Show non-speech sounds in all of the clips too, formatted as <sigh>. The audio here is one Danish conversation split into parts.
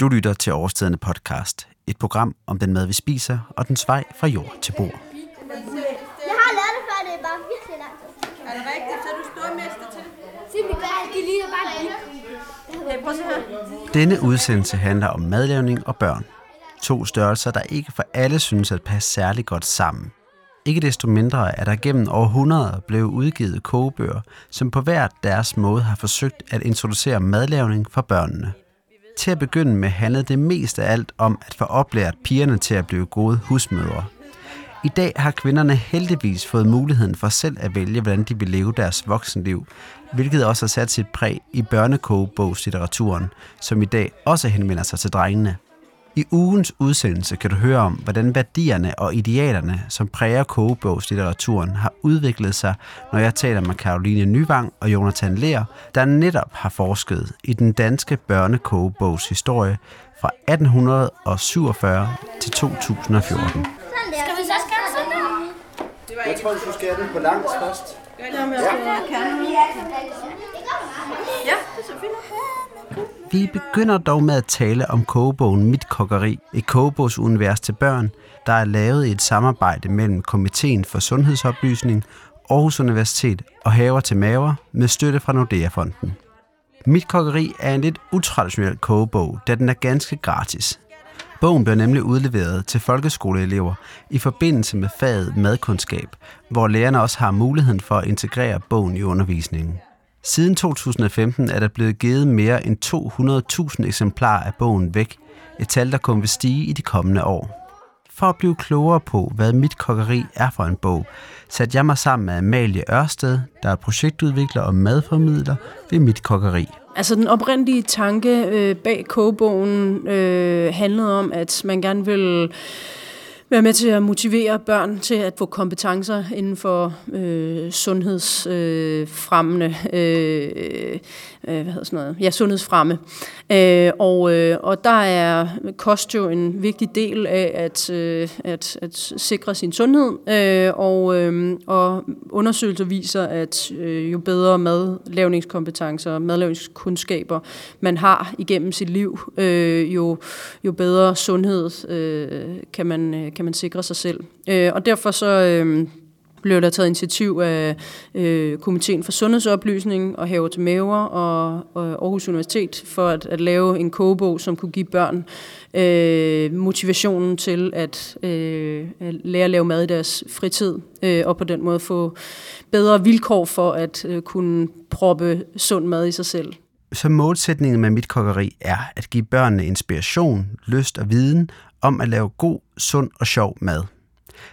Du lytter til Årstiderne podcast, et program om den mad, vi spiser, og den vej fra jord til bord. Jeg har lært det før, det er bare virkelig lang tid. Er det rigtigt? Så er du stormester til? Børn, de ligner bare. Denne udsendelse handler om madlavning og børn. To størrelser, der ikke for alle synes at passe særlig godt sammen. Ikke desto mindre er der gennem århundreder blevet udgivet kogebøger, som på hver deres måde har forsøgt at introducere madlavning for børnene. Til at begynde med handlede det mest af alt om at få oplært pigerne til at blive gode husmødre. I dag har kvinderne heldigvis fået muligheden for selv at vælge, hvordan de vil leve deres voksenliv, hvilket også har sat sit præg i børnekogeboglitteraturen, som i dag også henvender sig til drengene. I ugens udsendelse kan du høre om, hvordan værdierne og idealerne, som præger kogebogslitteraturen, har udviklet sig, når jeg taler med Karoline Nyvang og Jonathan Lehr, der netop har forsket i den danske børnekogebogs historie fra 1847 til 2014. Sådan der. Skal vi så skære sådan der? Jeg tror, du skulle skære den på langs først. Jamen, jeg skal. Ja, det er så fint. Vi begynder dog med at tale om kogebogen Mit Kokkeri, et kogebogsunivers til børn, der er lavet i et samarbejde mellem Komiteen for Sundhedsoplysning, Aarhus Universitet og Haver til Maver med støtte fra Nordea-fonden. Mit Kokkeri er en lidt utraditionel kogebog, da den er ganske gratis. Bogen bliver nemlig udleveret til folkeskoleelever i forbindelse med faget madkundskab, hvor lærerne også har muligheden for at integrere bogen i undervisningen. Siden 2015 er der blevet givet mere end 200.000 eksemplarer af bogen væk, et tal, der kun vil stige i de kommende år. For at blive klogere på, hvad Mit Kokkeri er for en bog, satte jeg mig sammen med Amalie Ørsted, der er projektudvikler og madformidler ved Mit Kokkeri. Altså den oprindelige tanke øh, bag kogebogen øh, handlede om, at man gerne ville være med til at motivere børn til at få kompetencer inden for øh, sundhedsfremmende, øh, øh, øh, hvad hedder sådan noget, ja, sundhedsfremme. Øh, og, øh, og der er kost jo en vigtig del af at, øh, at, at sikre sin sundhed, øh, og, øh, og undersøgelser viser, at øh, jo bedre madlavningskompetencer, madlavningskundskaber man har igennem sit liv, øh, jo, jo bedre sundhed øh, kan, man, øh, kan man sikre sig selv. Øh, og derfor så... Øh, blev der taget initiativ af øh, Komiteen for Sundhedsoplysning og Haver til Maver og, og Aarhus Universitet for at, at lave en kogebog, som kunne give børn øh, motivationen til at, øh, at lære at lave mad i deres fritid, øh, og på den måde få bedre vilkår for at øh, kunne proppe sund mad i sig selv. Så målsætningen med mit kokkeri er at give børnene inspiration, lyst og viden om at lave god, sund og sjov mad.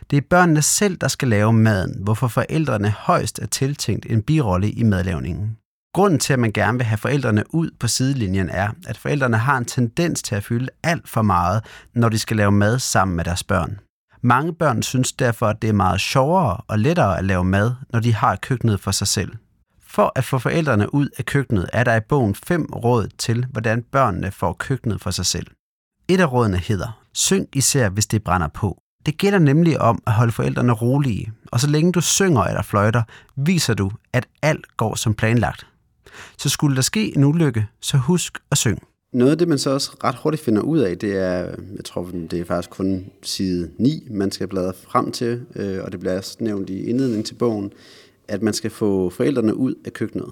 Det er børnene selv, der skal lave maden, hvorfor forældrene højst er tiltænkt en birolle i madlavningen. Grunden til, at man gerne vil have forældrene ud på sidelinjen, er, at forældrene har en tendens til at fylde alt for meget, når de skal lave mad sammen med deres børn. Mange børn synes derfor, at det er meget sjovere og lettere at lave mad, når de har køkkenet for sig selv. For at få forældrene ud af køkkenet, er der i bogen fem råd til, hvordan børnene får køkkenet for sig selv. Et af rådene hedder, syng især hvis det brænder på. Det gælder nemlig om at holde forældrene rolige, og så længe du synger eller fløjter, viser du, at alt går som planlagt. Så skulle der ske en ulykke, så husk at synge. Noget af det, man så også ret hurtigt finder ud af, det er, jeg tror, det er faktisk kun side 9, man skal bladre frem til, øh, og det bliver også nævnt i indledningen til bogen, at man skal få forældrene ud af køkkenet.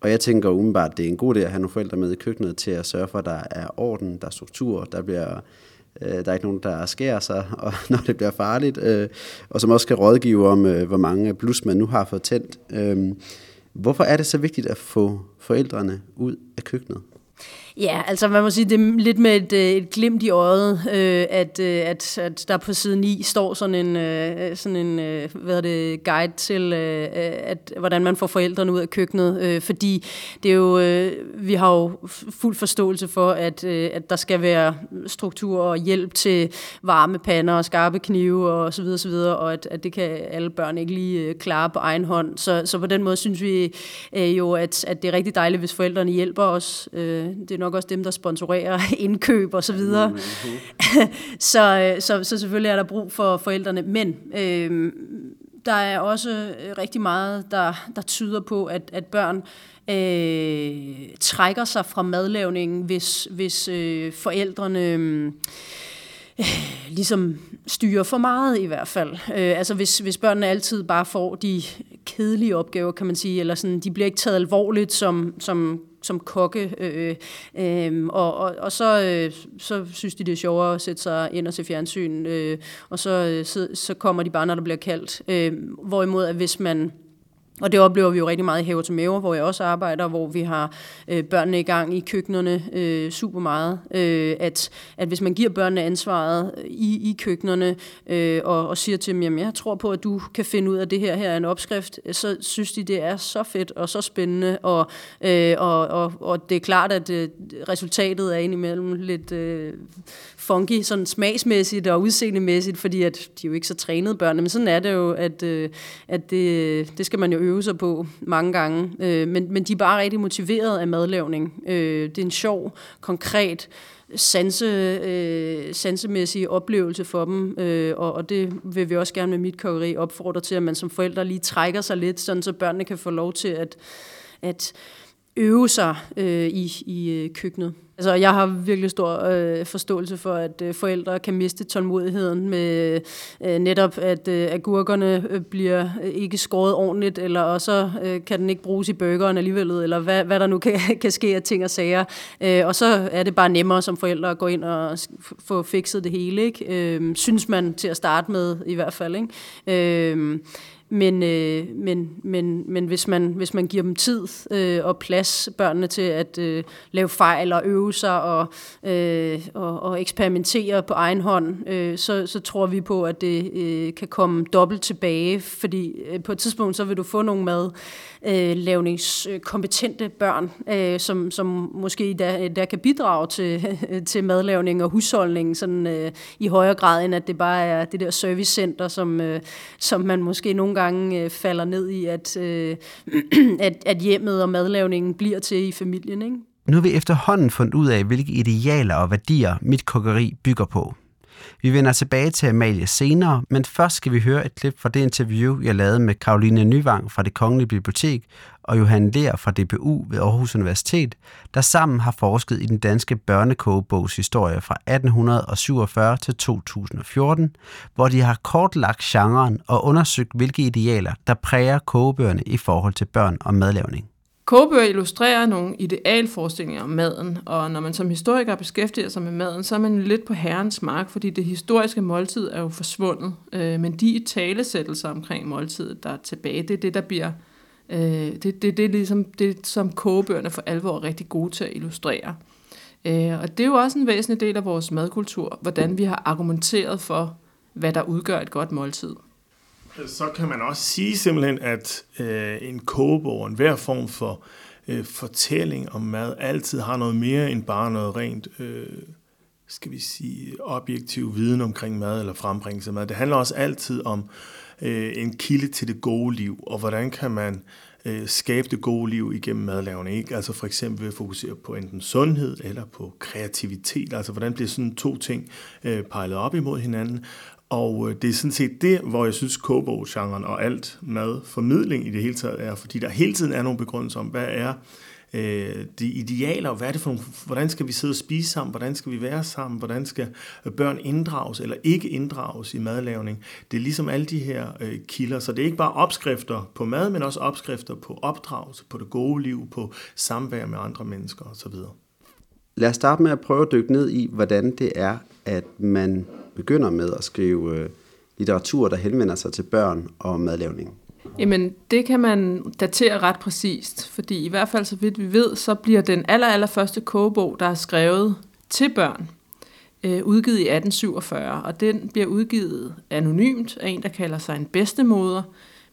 Og jeg tænker umiddelbart, at det er en god idé at have nogle forældre med i køkkenet til at sørge for, at der er orden, der er struktur, der bliver øh, der er ikke nogen, der skærer sig, <laughs> og når det bliver farligt, øh, og som også skal rådgive om, øh, hvor mange blus man nu har fået tændt. Øh, hvorfor er det så vigtigt at få forældrene ud af køkkenet? Ja, altså man må sige, det er lidt med et, øh, et glimt i øjet, øh, at, øh, at, at der på side 9 står sådan en, øh, sådan en øh, hvad er det, guide til, øh, at, hvordan man får forældrene ud af køkkenet. Øh, fordi det er jo, øh, vi har jo fuld forståelse for, at, øh, at der skal være struktur og hjælp til varme pander og skarpe knive og så videre, så videre og at, at det kan alle børn ikke lige øh, klare på egen hånd. Så, så på den måde synes vi øh, jo, at, at det er rigtig dejligt, hvis forældrene hjælper os. Øh, det er nok også dem, der sponsorerer <laughs> indkøb og så videre. Mm-hmm. <laughs> så, så, så selvfølgelig er der brug for forældrene, men øh, der er også øh, rigtig meget, der, der tyder på, at, at børn øh, trækker sig fra madlavningen, hvis, hvis øh, forældrene... Øh, <sighs> ligesom styrer for meget i hvert fald. Øh, altså hvis, hvis børnene altid bare får de kedelige opgaver, kan man sige, eller sådan, de bliver ikke taget alvorligt som, som som kokke, øh, øh, og, og, og så, øh, så synes de, det er sjovere at sætte sig ind og se fjernsyn, øh, og så, øh, så, så kommer de bare, når der bliver kaldt. Øh, hvorimod, at hvis man og det oplever vi jo rigtig meget i Haver til Maver, hvor jeg også arbejder, hvor vi har øh, børnene i gang i køkkenerne øh, super meget. Øh, at, at hvis man giver børnene ansvaret øh, i, i køkkenerne øh, og, og siger til dem, jamen jeg tror på, at du kan finde ud af det her, her er en opskrift, så synes de, det er så fedt og så spændende. Og, øh, og, og, og det er klart, at øh, resultatet er indimellem lidt øh, funky, sådan smagsmæssigt og udseendemæssigt, fordi at de er jo ikke så trænede børn, men sådan er det jo, at, øh, at det, det skal man jo øve sig på mange gange. Øh, men, men de er bare rigtig motiveret af madlavning. Øh, det er en sjov, konkret, sanse, øh, sansemæssig oplevelse for dem, øh, og, og det vil vi også gerne med mit kokkeri opfordre til, at man som forældre lige trækker sig lidt, sådan så børnene kan få lov til at, at øve sig øh, i, i øh, køkkenet. Altså, jeg har virkelig stor øh, forståelse for, at øh, forældre kan miste tålmodigheden med øh, netop, at øh, agurkerne øh, bliver øh, ikke skåret ordentligt, eller også øh, kan den ikke bruges i burgeren alligevel, eller hvad, hvad der nu kan, <laughs> kan ske af ting og sager. Øh, og så er det bare nemmere som forældre at gå ind og få fikset det hele, ikke? Øh, synes man til at starte med i hvert fald. Ikke? Øh, men, øh, men, men, men hvis, man, hvis man giver dem tid øh, og plads, børnene til at øh, lave fejl og øve sig og, øh, og, og eksperimentere på egen hånd, øh, så, så tror vi på, at det øh, kan komme dobbelt tilbage, fordi øh, på et tidspunkt så vil du få nogle madlavningskompetente øh, børn, øh, som, som måske der, der kan bidrage til, <laughs> til madlavning og husholdning sådan, øh, i højere grad, end at det bare er det der servicecenter, som, øh, som man måske nogle gange øh, falder ned i, at, øh, <clears throat> at, at hjemmet og madlavningen bliver til i familien. Ikke? Nu har vi efterhånden fundet ud af, hvilke idealer og værdier mit kokkeri bygger på. Vi vender tilbage til Amalie senere, men først skal vi høre et klip fra det interview, jeg lavede med Karoline Nyvang fra det Kongelige Bibliotek og Johan Ler fra DBU ved Aarhus Universitet, der sammen har forsket i den danske børnekogebogs historie fra 1847 til 2014, hvor de har kortlagt genren og undersøgt, hvilke idealer, der præger kogebøgerne i forhold til børn og madlavning. Kogebøger illustrerer nogle idealforestillinger om maden, og når man som historiker beskæftiger sig med maden, så er man lidt på herrens mark, fordi det historiske måltid er jo forsvundet. Øh, men de talesættelser omkring måltidet, der er tilbage, det er det, der bliver øh, det, det, det er ligesom det, som kogebøgerne for alvor er rigtig gode til at illustrere. Øh, og det er jo også en væsentlig del af vores madkultur, hvordan vi har argumenteret for, hvad der udgør et godt måltid så kan man også sige simpelthen, at øh, en kogebog, en hver form for øh, fortælling om mad, altid har noget mere end bare noget rent, øh, skal vi sige, objektiv viden omkring mad eller frembringelse af mad. Det handler også altid om øh, Øh, en kilde til det gode liv, og hvordan kan man øh, skabe det gode liv igennem madlavning. Ikke? Altså for eksempel ved at fokusere på enten sundhed eller på kreativitet. Altså hvordan bliver sådan to ting øh, pejlet op imod hinanden. Og øh, det er sådan set det, hvor jeg synes, kobo-genren og alt mad, formidling i det hele taget er, fordi der hele tiden er nogle begrundelser om, hvad er øh, de idealer, hvad er det for nogle, hvordan skal vi sidde og spise sammen, hvordan skal vi være sammen, hvordan skal øh, børn inddrages eller ikke inddrages i madlavning. Det er ligesom alle de her øh, kilder, så det er ikke bare opskrifter på mad, men også opskrifter på opdragelse, på det gode liv, på samvær med andre mennesker osv. Lad os starte med at prøve at dykke ned i, hvordan det er, at man begynder med at skrive øh, litteratur, der henvender sig til børn og madlavning? Jamen, det kan man datere ret præcist, fordi i hvert fald så vidt vi ved, så bliver den aller, aller første kogebog, der er skrevet til børn, øh, udgivet i 1847, og den bliver udgivet anonymt af en, der kalder sig en bedstemoder,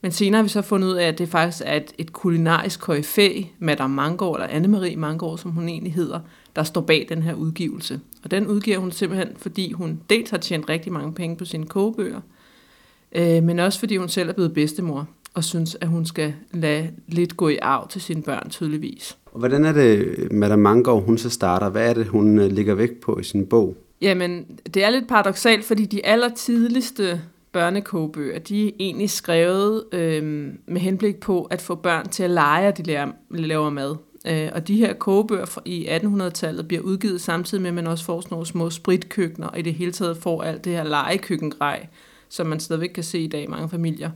men senere har vi så fundet ud af, at det faktisk er et, et kulinarisk koryfæ, Madame Mangård, eller Anne-Marie Mangård, som hun egentlig hedder, der står bag den her udgivelse. Og den udgiver hun simpelthen, fordi hun dels har tjent rigtig mange penge på sine kogebøger, øh, men også fordi hun selv er blevet bedstemor og synes, at hun skal lade lidt gå i arv til sine børn tydeligvis. Og hvordan er det, Madame Mangård, hun så starter? Hvad er det, hun øh, ligger vægt på i sin bog? Jamen, det er lidt paradoxalt, fordi de aller tidligste børnekåbøger, de er egentlig skrevet øh, med henblik på at få børn til at lege, at de laver mad. Øh, og de her kogebøger i 1800-tallet bliver udgivet samtidig med, at man også får sådan nogle små spritkøkkener, og i det hele taget får alt det her legekøkkengrej, som man stadigvæk kan se i dag i mange familier.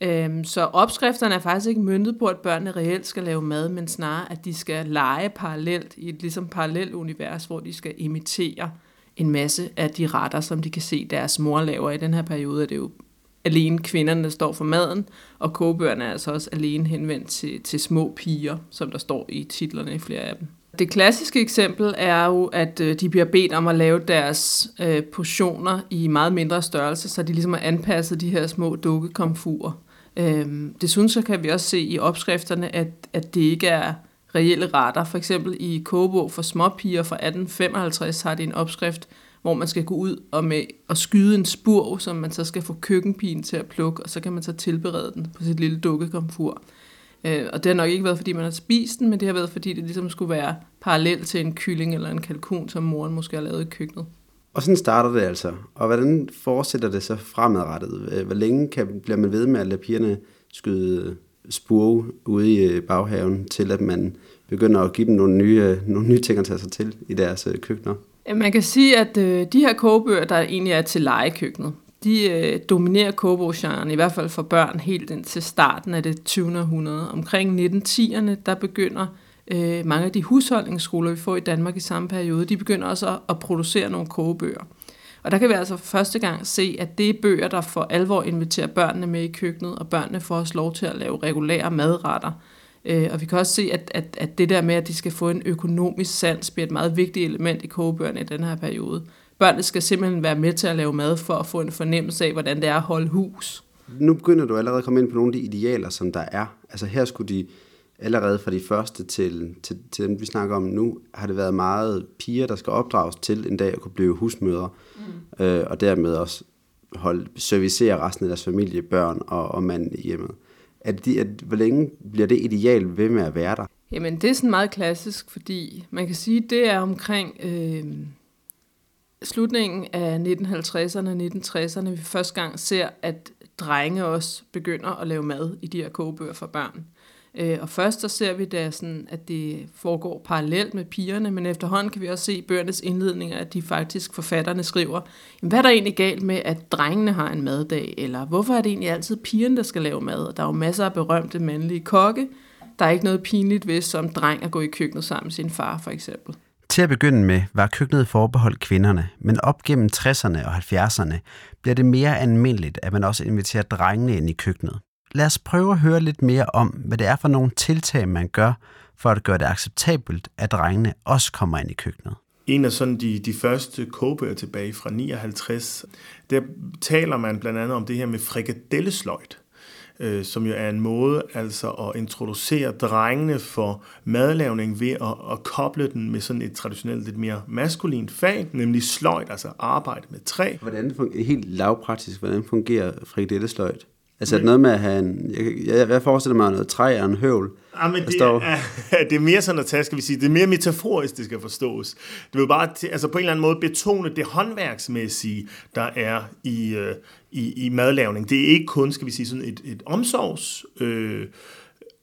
Øhm, så opskrifterne er faktisk ikke myndet på, at børnene reelt skal lave mad, men snarere, at de skal lege parallelt i et ligesom parallelt univers, hvor de skal imitere en masse af de retter, som de kan se deres mor laver. I den her periode er det jo alene kvinderne, der står for maden, og kogebøgerne er altså også alene henvendt til, til små piger, som der står i titlerne i flere af dem. Det klassiske eksempel er jo, at øh, de bliver bedt om at lave deres øh, portioner i meget mindre størrelse, så de ligesom har anpasset de her små dukkekomfurer. Øhm, desuden så kan vi også se i opskrifterne, at, at det ikke er reelle retter. For eksempel i kogebog for småpiger fra 1855 har de en opskrift, hvor man skal gå ud og, med, og skyde en spurv, som man så skal få køkkenpigen til at plukke, og så kan man så tilberede den på sit lille dukkekomfur. Øh, og det har nok ikke været, fordi man har spist den, men det har været, fordi det ligesom skulle være parallelt til en kylling eller en kalkun, som moren måske har lavet i køkkenet. Og sådan starter det altså. Og hvordan fortsætter det så fremadrettet? Øh, hvor længe kan, bliver man ved med at lade pigerne skyde spurve ude i øh, baghaven, til at man begynder at give dem nogle nye, øh, nogle nye ting at tage sig til i deres køkkener? Man kan sige, at øh, de her kogebøger, der egentlig er til legekøkkenet, de øh, dominerer kogebogsgenren, i hvert fald for børn, helt ind til starten af det 20. århundrede. Omkring 1910'erne, der begynder øh, mange af de husholdningsskoler, vi får i Danmark i samme periode, de begynder også at, at producere nogle kogebøger. Og der kan vi altså for første gang se, at det er bøger, der for alvor inviterer børnene med i køkkenet, og børnene får også lov til at lave regulære madretter. Øh, og vi kan også se, at, at, at det der med, at de skal få en økonomisk sans, bliver et meget vigtigt element i kogebøgerne i den her periode. Børnene skal simpelthen være med til at lave mad for at få en fornemmelse af, hvordan det er at holde hus. Nu begynder du allerede at komme ind på nogle af de idealer, som der er. Altså her skulle de allerede fra de første til, til, til dem, vi snakker om nu, har det været meget piger, der skal opdrages til en dag at kunne blive husmødre, mm. øh, og dermed også holde, servicere resten af deres familie, børn og, og mand i hjemmet. At de, at, hvor længe bliver det ideal ved med at være der? Jamen, det er sådan meget klassisk, fordi man kan sige, det er omkring øh, slutningen af 1950'erne og 1960'erne, vi første gang ser, at drenge også begynder at lave mad i de her kogebøger for børn. Øh, og først så ser vi det sådan, at det foregår parallelt med pigerne, men efterhånden kan vi også se i bøgernes indledninger, at de faktisk forfatterne skriver, hvad er der egentlig galt med, at drengene har en maddag, eller hvorfor er det egentlig altid pigerne, der skal lave mad? Og der er jo masser af berømte mandlige kokke. Der er ikke noget pinligt ved som dreng at gå i køkkenet sammen med sin far, for eksempel. Til at begynde med var køkkenet forbeholdt kvinderne, men op gennem 60'erne og 70'erne bliver det mere almindeligt, at man også inviterer drengene ind i køkkenet lad os prøve at høre lidt mere om, hvad det er for nogle tiltag, man gør for at gøre det acceptabelt, at drengene også kommer ind i køkkenet. En af sådan de, de første kogebøger tilbage fra 59, der taler man blandt andet om det her med frikadellesløjt, øh, som jo er en måde altså at introducere drengene for madlavning ved at, at koble den med sådan et traditionelt lidt mere maskulint fag, nemlig sløjt, altså arbejde med træ. Hvordan fungerer, helt lavpraktisk, hvordan fungerer frikadellesløjt? Altså Men, noget med at have en... Jeg, jeg, jeg forestiller mig noget træ og en høvl. Ja, men det, står... er, <laughs> det er mere sådan at tage, skal vi sige, det er mere metaforisk, det skal forstås. Det vil bare altså på en eller anden måde betone det håndværksmæssige, der er i, øh, i, i madlavning. Det er ikke kun, skal vi sige, sådan et, et omsorgs... Øh,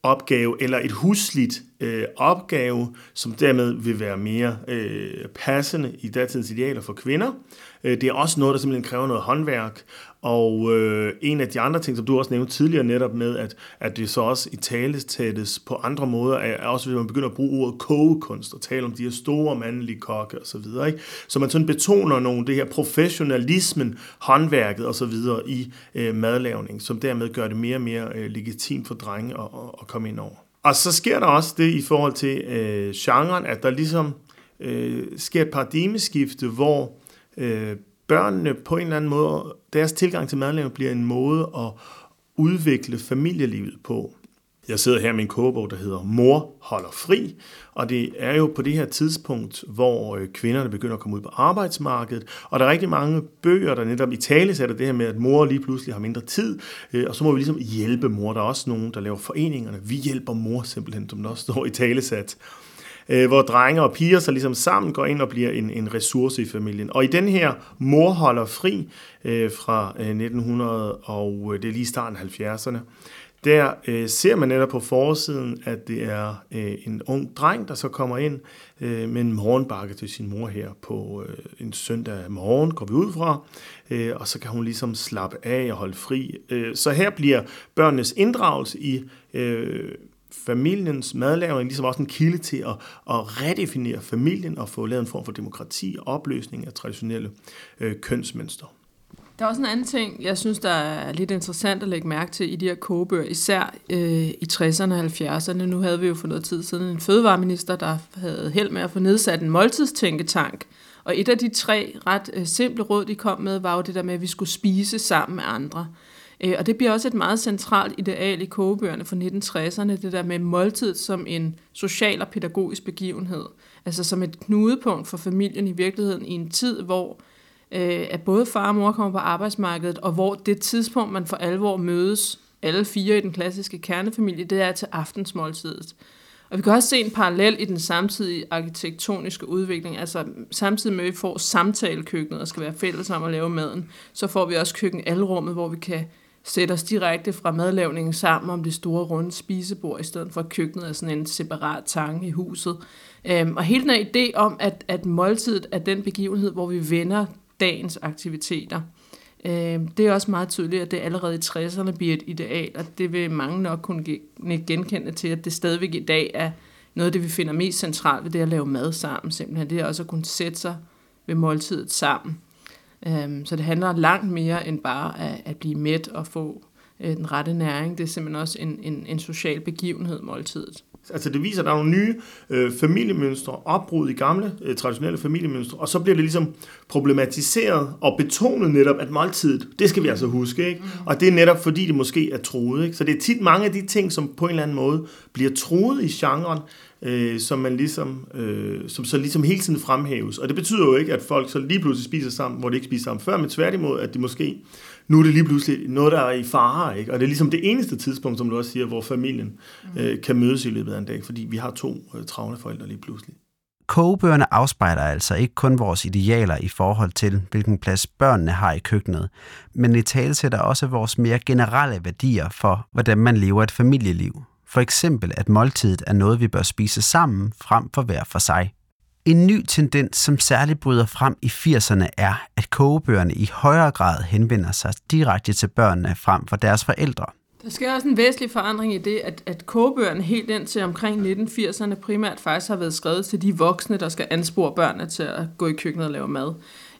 opgave eller et husligt øh, opgave, som dermed vil være mere øh, passende i datidens idealer for kvinder. Øh, det er også noget, der simpelthen kræver noget håndværk, og øh, en af de andre ting, som du også nævnte tidligere netop med, at, at det så også i talestættes på andre måder, er også, hvis man begynder at bruge ordet kogekunst og tale om de her store mandlige kokke og så videre. Ikke? Så man sådan betoner nogle det her professionalismen, håndværket og så videre i øh, madlavning, som dermed gør det mere og mere øh, legitimt for drenge at, at, at komme ind over. Og så sker der også det i forhold til øh, genren, at der ligesom øh, sker et paradigmeskifte, hvor øh, børnene på en eller anden måde, deres tilgang til madlavning bliver en måde at udvikle familielivet på. Jeg sidder her med en kogebog, der hedder Mor holder fri, og det er jo på det her tidspunkt, hvor øh, kvinderne begynder at komme ud på arbejdsmarkedet, og der er rigtig mange bøger, der netop i tale sætter det her med, at mor lige pludselig har mindre tid, øh, og så må vi ligesom hjælpe mor. Der er også nogen, der laver foreningerne. Vi hjælper mor simpelthen, som der også står i talesat øh, hvor drenge og piger så ligesom sammen går ind og bliver en, en ressource i familien. Og i den her Mor holder fri øh, fra øh, 1900, og øh, det er lige starten af 70'erne, der øh, ser man netop på forsiden, at det er øh, en ung dreng, der så kommer ind øh, med en morgenbakke til sin mor her på øh, en søndag morgen, går vi ud fra, øh, og så kan hun ligesom slappe af og holde fri. Øh, så her bliver børnenes inddragelse i øh, familiens madlavning ligesom også en kilde til at, at redefinere familien og få lavet en form for demokrati og opløsning af traditionelle øh, kønsmønstre. Der er også en anden ting, jeg synes, der er lidt interessant at lægge mærke til i de her kogebøger, især øh, i 60'erne og 70'erne. Nu havde vi jo for noget tid siden en fødevareminister, der havde held med at få nedsat en måltidstænketank. Og et af de tre ret øh, simple råd, de kom med, var jo det der med, at vi skulle spise sammen med andre. Øh, Øh, og det bliver også et meget centralt ideal i kogebøgerne fra 1960'erne, det der med måltid som en social og pædagogisk begivenhed. Altså som et knudepunkt for familien i virkeligheden i en tid, hvor øh, at både far og mor kommer på arbejdsmarkedet, og hvor det tidspunkt, man for alvor mødes, alle fire i den klassiske kernefamilie, det er til aftensmåltidet. Og vi kan også se en parallel i den samtidige arkitektoniske udvikling. Altså samtidig med, at vi får samtalekøkkenet og skal være fælles om at lave maden, så får vi også køkkenalrummet, hvor vi kan sætte os direkte fra madlavningen sammen om det store runde spisebord, i stedet for køkkenet er sådan en separat tange i huset. Øhm, og hele den her idé om, at, at måltidet er den begivenhed, hvor vi vender dagens aktiviteter. Øhm, det er også meget tydeligt, at det allerede i 60'erne bliver et ideal, og det vil mange nok kunne genkende til, at det stadigvæk i dag er noget af det, vi finder mest centralt ved det at lave mad sammen, simpelthen. Det er også at kunne sætte sig ved måltidet sammen. Øh, så det handler langt mere end bare at, at blive mæt og få øh, den rette næring. Det er simpelthen også en, en, en social begivenhed, måltidet. Altså det viser, at der er nogle nye øh, familiemønstre, opbrud i gamle øh, traditionelle familiemønstre, og så bliver det ligesom problematiseret og betonet netop, at måltidet, det skal vi altså huske, ikke? Mm. Og det er netop fordi, det måske er troet, ikke? Så det er tit mange af de ting, som på en eller anden måde bliver troet i genren, øh, som man ligesom, øh, som så ligesom hele tiden fremhæves. Og det betyder jo ikke, at folk så lige pludselig spiser sammen, hvor de ikke spiser sammen før, men tværtimod, at de måske nu er det lige pludselig noget, der er i fare, ikke? og det er ligesom det eneste tidspunkt, som du også siger, hvor familien mm. øh, kan mødes i løbet af en dag, fordi vi har to øh, travle forældre lige pludselig. Kogebøgerne afspejler altså ikke kun vores idealer i forhold til, hvilken plads børnene har i køkkenet, men i tale sætter også vores mere generelle værdier for, hvordan man lever et familieliv. For eksempel, at måltidet er noget, vi bør spise sammen, frem for hver for sig. En ny tendens, som særligt bryder frem i 80'erne, er, at kogebøgerne i højere grad henvender sig direkte til børnene frem for deres forældre. Der sker også en væsentlig forandring i det, at, at kogebøgerne helt indtil omkring 1980'erne primært faktisk har været skrevet til de voksne, der skal anspore børnene til at gå i køkkenet og lave mad.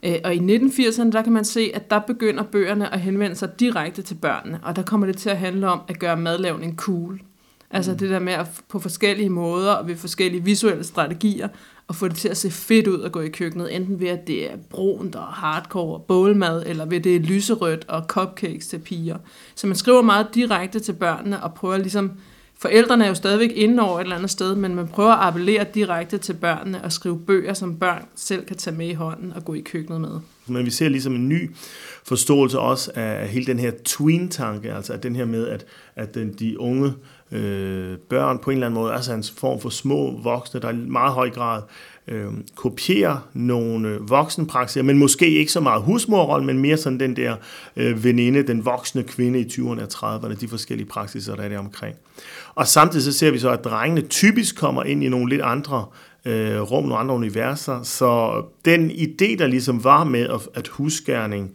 Øh, og i 1980'erne, der kan man se, at der begynder bøgerne at henvende sig direkte til børnene, og der kommer det til at handle om at gøre madlavning cool. Altså mm. det der med at på forskellige måder og ved forskellige visuelle strategier at få det til at se fedt ud at gå i køkkenet, enten ved at det er brunt og hardcore bålmad, eller ved at det er lyserødt og cupcakes til piger. Så man skriver meget direkte til børnene og prøver ligesom, forældrene er jo stadigvæk inde over et eller andet sted, men man prøver at appellere direkte til børnene og skrive bøger, som børn selv kan tage med i hånden og gå i køkkenet med. Men vi ser ligesom en ny forståelse også af hele den her tween-tanke, altså at den her med, at, at de unge øh, børn på en eller anden måde, altså en form for små voksne, der i meget høj grad øh, kopierer nogle øh, voksenpraksiser, men måske ikke så meget husmorrolle, men mere sådan den der øh, veninde, den voksne kvinde i 20'erne og 30'erne, de forskellige praksiser, der er der omkring. Og samtidig så ser vi så, at drengene typisk kommer ind i nogle lidt andre øh, rum, nogle andre universer, så den idé, der ligesom var med, at, at husgærning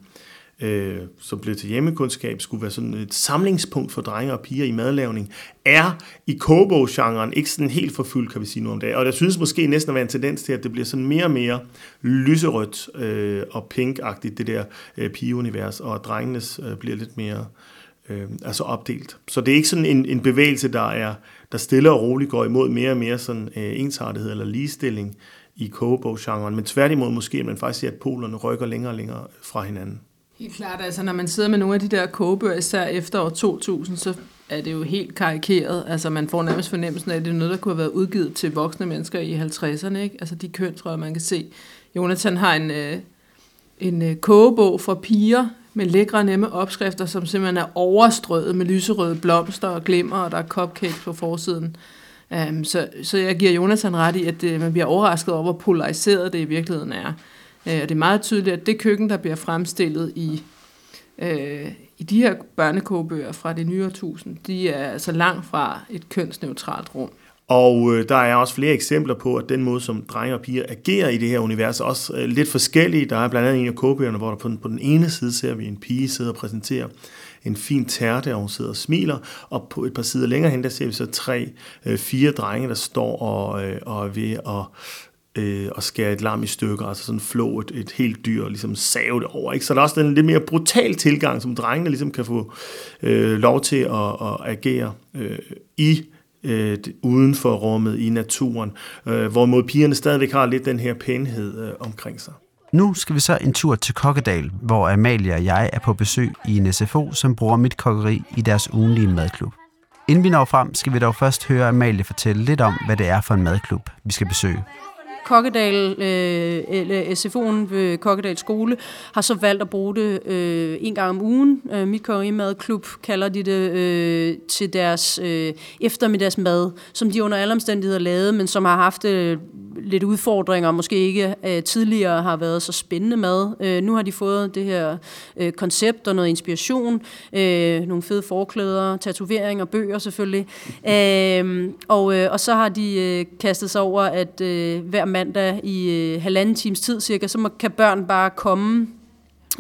øh, som blev til hjemmekundskab, skulle være sådan et samlingspunkt for drenge og piger i madlavning, er i kobo-genren ikke sådan helt forfyldt, kan vi sige nu om dagen. Og der synes måske næsten at være en tendens til, at det bliver sådan mere og mere lyserødt øh, og pinkagtigt, det der øh, pigeunivers, og drengenes øh, bliver lidt mere øh, altså opdelt. Så det er ikke sådan en, en bevægelse, der er der stille og roligt går imod mere og mere sådan øh, ensartethed eller ligestilling i kogebog-genren, men tværtimod måske, at man faktisk ser, at polerne rykker længere og længere fra hinanden. Helt klart, altså når man sidder med nogle af de der kogebøger, især efter år 2000, så er det jo helt karikeret. Altså man får nærmest fornemmelsen af, at det er noget, der kunne have været udgivet til voksne mennesker i 50'erne. Ikke? Altså de køn, tror jeg, man kan se. Jonathan har en, øh, en øh, kogebog for piger med lækre, nemme opskrifter, som simpelthen er overstrøget med lyserøde blomster og glimmer, og der er cupcakes på forsiden. Um, så, så jeg giver Jonathan ret i, at det, man bliver overrasket over, hvor polariseret det i virkeligheden er. Øh, og det er meget tydeligt, at det køkken, der bliver fremstillet i, øh, i de her børnekogebøger fra det nye årtusind, de er altså langt fra et kønsneutralt rum. Og øh, der er også flere eksempler på, at den måde, som drenge og piger agerer i det her univers, er også øh, lidt forskellige. Der er blandt andet en af kogebøgerne, hvor der på den, på den ene side ser vi en pige sidde og præsentere en fin tærte, og hun sidder og smiler, og på et par sider længere hen, der ser vi så tre, øh, fire drenge, der står og, øh, og er ved at øh, og skære et lam i stykker, altså sådan flå et, et helt dyr og ligesom save det over. Ikke? Så der er også den lidt mere brutal tilgang, som drengene ligesom kan få øh, lov til at, at agere øh, i øh, uden for rummet i naturen, øh, hvorimod pigerne stadigvæk har lidt den her pænhed øh, omkring sig. Nu skal vi så en tur til Kokkedal, hvor Amalie og jeg er på besøg i en SFO, som bruger mit kokkeri i deres ugenlige madklub. Inden vi når frem, skal vi dog først høre Amalie fortælle lidt om, hvad det er for en madklub, vi skal besøge. Kokkedal, øh, eller SFO'en ved Kokkedal skole, har så valgt at bruge det øh, en gang om ugen. Øh, Mit Kogerimadklub kalder de det øh, til deres øh, eftermiddagsmad, som de under alle omstændigheder lavede, men som har haft øh, lidt udfordringer, måske ikke øh, tidligere har været så spændende mad. Øh, nu har de fået det her øh, koncept og noget inspiration, øh, nogle fede forklæder, tatoveringer, bøger selvfølgelig, <laughs> øh, og, øh, og så har de øh, kastet sig over, at øh, hver mandag i øh, halvanden times tid cirka, så må, kan børn bare komme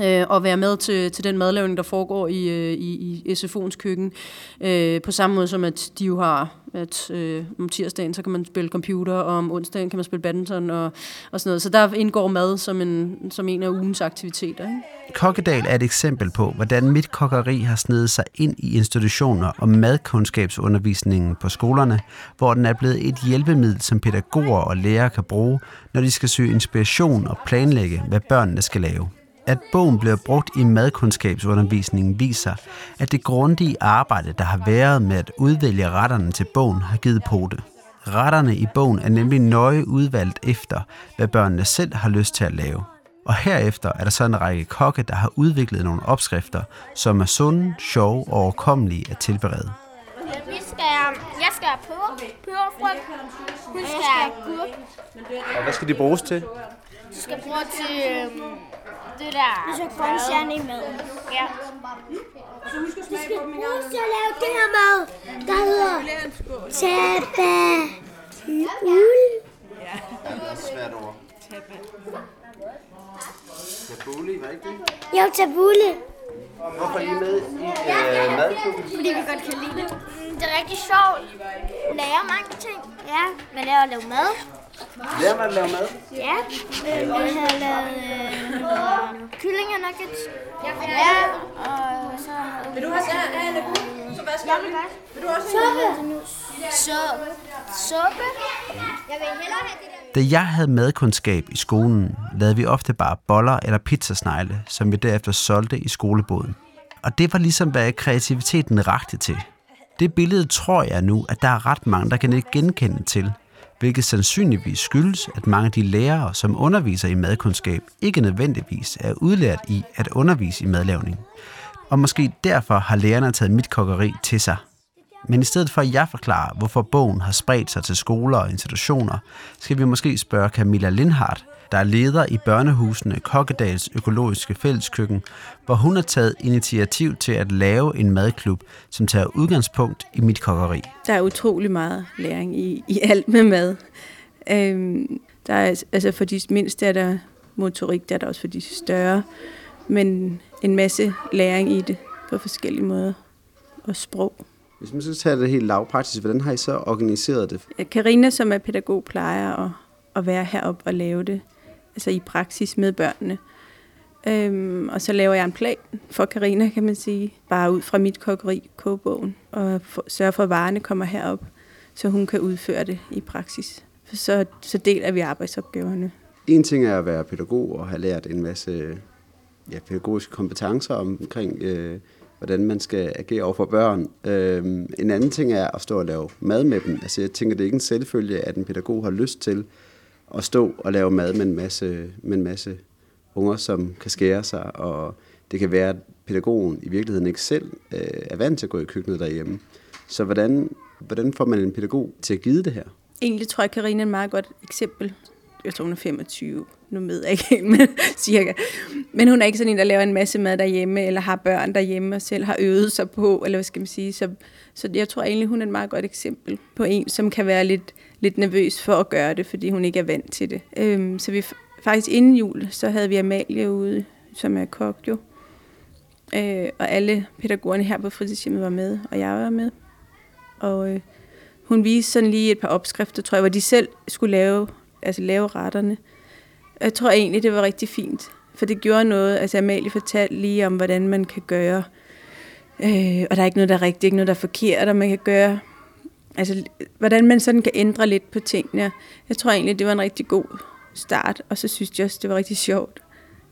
øh, og være med til, til den madlavning, der foregår i, øh, i, i SFO'ens køkken. Øh, på samme måde som, at de jo har, at øh, om tirsdagen, så kan man spille computer, og om onsdagen kan man spille badminton og, og sådan noget. Så der indgår mad som en, som en af ugens aktiviteter. Ikke? Kokkedal er et eksempel på, hvordan mit kokkeri har snedet sig ind i institutioner og madkundskabsundervisningen på skolerne, hvor den er blevet et hjælpemiddel, som pædagoger og lærere kan bruge, når de skal søge inspiration og planlægge, hvad børnene skal lave. At bogen bliver brugt i madkundskabsundervisningen viser, at det grundige arbejde, der har været med at udvælge retterne til bogen, har givet pote. Retterne i bogen er nemlig nøje udvalgt efter, hvad børnene selv har lyst til at lave. Og herefter er der så en række kokke, der har udviklet nogle opskrifter, som er sunde, sjove og overkommelige at tilberede. Vi skal, jeg skal have peber, peberfrygt. Hun skal have agurk. Og hvad skal de bruges til? Du skal bruge til øhm, det der... Du skal grønne stjerne i maden. Ja. Du skal bruge til at lave det her mad, der hedder tabaul. Ja, det er også svært ord. Tabuli, var ikke det? Jo, tabule. Hvorfor er I med i øh, madklubben? Fordi vi godt kan lide det. Det er rigtig sjovt. Lære mange ting. Ja, man lærer at lave mad. Lærer man at lave mad? Ja, øh, vi har lavet øh, kyllinger nuggets. Ja, og så har vi... Vil du have Så hvad skal du? Vil du også Suppe. Så, suppe. Jeg vil hellere have det der... Da jeg havde madkundskab i skolen, lavede vi ofte bare boller eller pizzasnegle, som vi derefter solgte i skoleboden. Og det var ligesom, hvad kreativiteten rakte til. Det billede tror jeg nu, at der er ret mange, der kan ikke genkende til, hvilket sandsynligvis skyldes, at mange af de lærere, som underviser i madkundskab, ikke nødvendigvis er udlært i at undervise i madlavning. Og måske derfor har lærerne taget mit kokkeri til sig. Men i stedet for at jeg forklarer, hvorfor bogen har spredt sig til skoler og institutioner, skal vi måske spørge Camilla Lindhardt, der er leder i børnehusene Kokkedals Økologiske Fælleskøkken, hvor hun har taget initiativ til at lave en madklub, som tager udgangspunkt i mit kokkeri. Der er utrolig meget læring i, i alt med mad. Øhm, der er, altså for de mindste er der motorik, der er der også for de større, men en masse læring i det på forskellige måder. Og sprog. Hvis man skal tage det helt lavpraktisk, hvordan har I så organiseret det? Karina, som er pædagog, plejer at, at være heroppe og lave det, altså i praksis med børnene. Øhm, og så laver jeg en plan for Karina, kan man sige, bare ud fra mit kokkeri, kogebogen, og for, sørger for, at varerne kommer herop, så hun kan udføre det i praksis. Så, så deler vi arbejdsopgaverne. En ting er at være pædagog og have lært en masse ja, pædagogiske kompetencer omkring, øh, hvordan man skal agere over for børn. Øh, en anden ting er at stå og lave mad med dem. Altså jeg tænker, det er ikke en selvfølge, at en pædagog har lyst til at stå og lave mad med en masse, med en masse unger, som kan skære sig, og det kan være, at pædagogen i virkeligheden ikke selv øh, er vant til at gå i køkkenet derhjemme. Så hvordan, hvordan får man en pædagog til at give det her? Egentlig tror jeg, at Karina er et meget godt eksempel. Jeg tror, hun er 25. Nu ved jeg ikke helt, men <laughs> cirka. Men hun er ikke sådan en, der laver en masse mad derhjemme, eller har børn derhjemme og selv har øvet sig på, eller hvad skal man sige. Så, så jeg tror egentlig, hun er et meget godt eksempel på en, som kan være lidt, lidt nervøs for at gøre det, fordi hun ikke er vant til det. Øhm, så vi faktisk inden jul, så havde vi Amalie ude, som er kok jo. Øh, og alle pædagogerne her på fritidshjemmet var med, og jeg var med. Og øh, hun viste sådan lige et par opskrifter, tror jeg, hvor de selv skulle lave, altså lave retterne. Jeg tror egentlig, det var rigtig fint, for det gjorde noget. Altså Amalie fortalte lige om, hvordan man kan gøre, øh, og der er ikke noget, der er rigtigt, ikke noget, der er forkert, og man kan gøre, altså hvordan man sådan kan ændre lidt på tingene. Jeg tror egentlig, det var en rigtig god start, og så synes jeg også, det var rigtig sjovt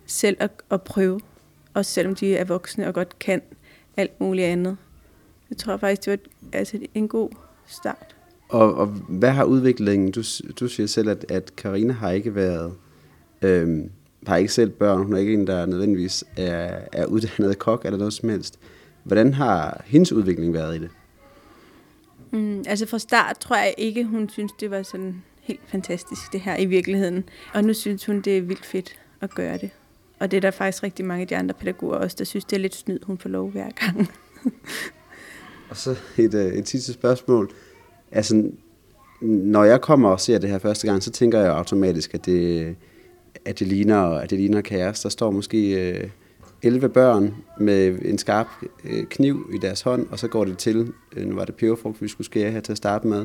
selv at, at prøve, også selvom de er voksne og godt kan alt muligt andet. Jeg tror faktisk, det var altså, en god start. Og, og hvad har udviklingen, du, du siger selv, at, at Karina har ikke været, øhm, har ikke selv børn, hun er ikke en, der nødvendigvis er, er uddannet kok eller noget som helst. Hvordan har hendes udvikling været i det? Mm, altså fra start tror jeg ikke, hun synes, det var sådan helt fantastisk, det her i virkeligheden. Og nu synes hun, det er vildt fedt at gøre det. Og det er der faktisk rigtig mange af de andre pædagoger også, der synes, det er lidt snyd, hun får lov hver gang. <laughs> og så et, øh, et sidste spørgsmål. Altså, når jeg kommer og ser det her første gang, så tænker jeg automatisk, at det, at det ligner, at det ligner kaos. Der står måske øh, 11 børn med en skarp øh, kniv i deres hånd, og så går det til, øh, nu var det peberfrugt, vi skulle skære her til at starte med,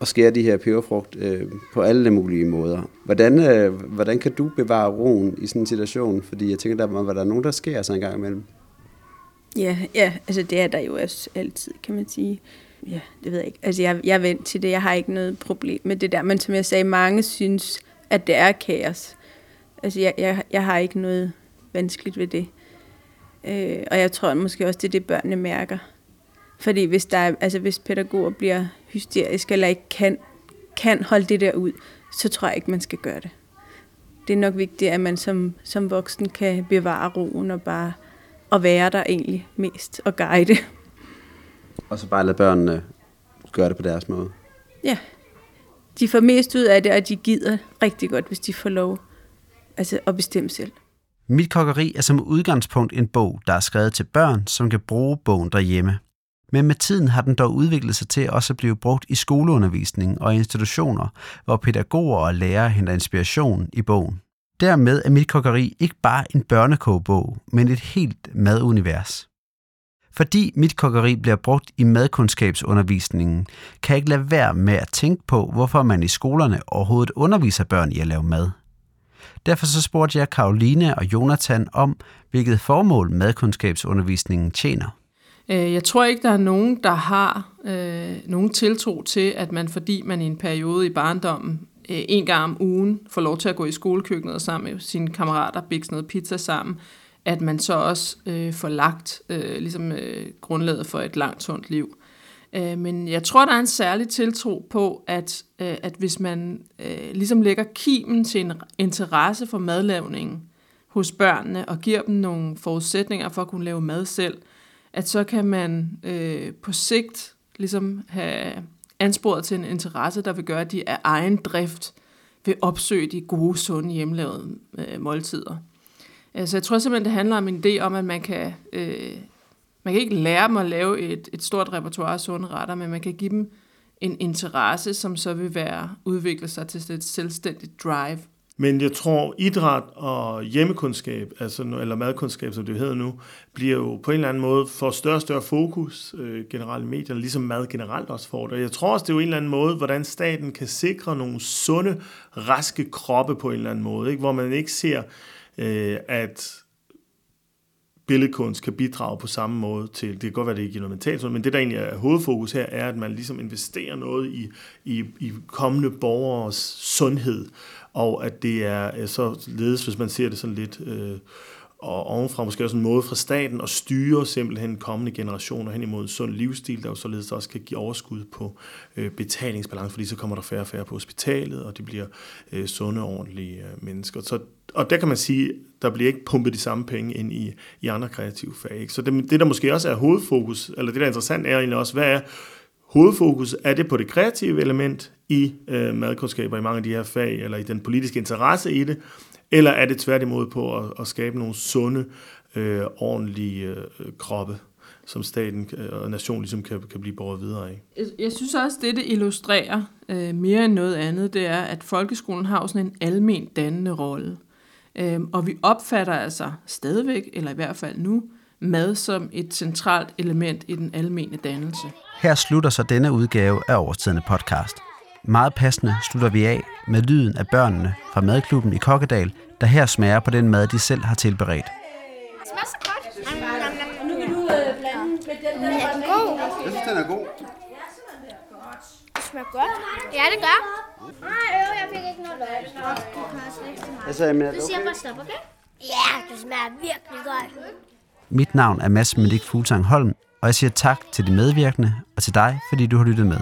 og skære de her peberfrugt øh, på alle mulige måder. Hvordan, øh, hvordan kan du bevare roen i sådan en situation? Fordi jeg tænker, der var der nogen, der sker sig en gang imellem. Ja, ja, altså det er der jo også altid, kan man sige. Ja, det ved jeg ikke. Altså jeg, jeg er vant til det, jeg har ikke noget problem med det der, men som jeg sagde, mange synes, at det er kaos. Altså jeg, jeg, jeg har ikke noget vanskeligt ved det. Øh, og jeg tror måske også, det er det, børnene mærker. Fordi hvis, der er, altså hvis pædagoger bliver hysteriske eller ikke kan, kan holde det der ud, så tror jeg ikke, man skal gøre det. Det er nok vigtigt, at man som, som voksen kan bevare roen og bare at være der egentlig mest og guide. Og så bare lade børnene gøre det på deres måde. Ja. De får mest ud af det, og de gider rigtig godt, hvis de får lov altså at bestemme selv. Mit kokkeri er som udgangspunkt en bog, der er skrevet til børn, som kan bruge bogen derhjemme. Men med tiden har den dog udviklet sig til også at blive brugt i skoleundervisning og institutioner, hvor pædagoger og lærere henter inspiration i bogen. Dermed er mit kokkeri ikke bare en børnekogebog, men et helt madunivers. Fordi mit kokkeri bliver brugt i madkundskabsundervisningen, kan jeg ikke lade være med at tænke på, hvorfor man i skolerne overhovedet underviser børn i at lave mad. Derfor så spurgte jeg Karoline og Jonathan om, hvilket formål madkundskabsundervisningen tjener. Øh, jeg tror ikke, der er nogen, der har øh, nogen tiltro til, at man, fordi man i en periode i barndommen øh, en gang om ugen får lov til at gå i skolekøkkenet og sammen med sine kammerater bikse noget pizza sammen, at man så også øh, får lagt øh, ligesom, øh, grundlaget for et langt, sundt liv. Øh, men jeg tror, der er en særlig tiltro på, at, øh, at hvis man øh, ligesom lægger kimen til en interesse for madlavningen hos børnene og giver dem nogle forudsætninger for at kunne lave mad selv, at så kan man øh, på sigt ligesom have ansporet til en interesse, der vil gøre, at de af egen drift vil opsøge de gode, sunde, hjemmelavede øh, måltider. Øh, så jeg tror simpelthen, det handler om en idé om, at man kan, øh, man kan ikke lære dem at lave et, et stort repertoire af sunde retter, men man kan give dem en interesse, som så vil være udvikle sig til et selvstændigt drive. Men jeg tror, idræt og hjemmekundskab, altså, eller madkundskab, som det hedder nu, bliver jo på en eller anden måde for større og større fokus øh, generelt i medierne, ligesom mad generelt også får det. Jeg tror også, det er jo en eller anden måde, hvordan staten kan sikre nogle sunde, raske kroppe på en eller anden måde, ikke? hvor man ikke ser, øh, at billedkunst kan bidrage på samme måde til, det kan godt være, det ikke er noget mentalt, men det der egentlig er hovedfokus her, er, at man ligesom investerer noget i, i, i kommende borgers sundhed, og at det er øh, så ledes, hvis man ser det sådan lidt øh, og ovenfra måske også en måde fra staten at styre simpelthen kommende generationer hen imod en sund livsstil, der jo således også kan give overskud på øh, betalingsbalance, fordi så kommer der færre og færre på hospitalet, og de bliver øh, sunde, ordentlige øh, mennesker. Så, og der kan man sige, der bliver ikke pumpet de samme penge ind i, i andre kreative fag. Ikke? Så det, det, der måske også er hovedfokus, eller det, der er interessant, er egentlig også, hvad er hovedfokus? Er det på det kreative element i øh, madkundskaber i mange af de her fag, eller i den politiske interesse i det, eller er det tværtimod på at, at skabe nogle sunde, øh, ordentlige øh, kroppe, som staten øh, og nationen ligesom kan, kan blive båret videre af? Jeg, jeg synes også, det det illustrerer øh, mere end noget andet, det er, at folkeskolen har sådan en almen dannende rolle. Øh, og vi opfatter altså stadigvæk, eller i hvert fald nu, mad som et centralt element i den almene dannelse. Her slutter så denne udgave af Årstidende podcast. Meget passende slutter vi af med lyden af børnene fra madklubben i Kokkedal, der her smager på den mad, de selv har tilberedt. Det smager så godt. Nu kan du øh, blande med den der. Er den god? Jeg synes, den er god. Det smager godt. Ja, det gør. Nej, øv, jeg fik ikke noget løg. Du siger bare stop, okay? Ja, det smager virkelig godt. Mit navn er Mads Melik Fuglsang Holm, og jeg siger tak til de medvirkende og til dig, fordi du har lyttet med.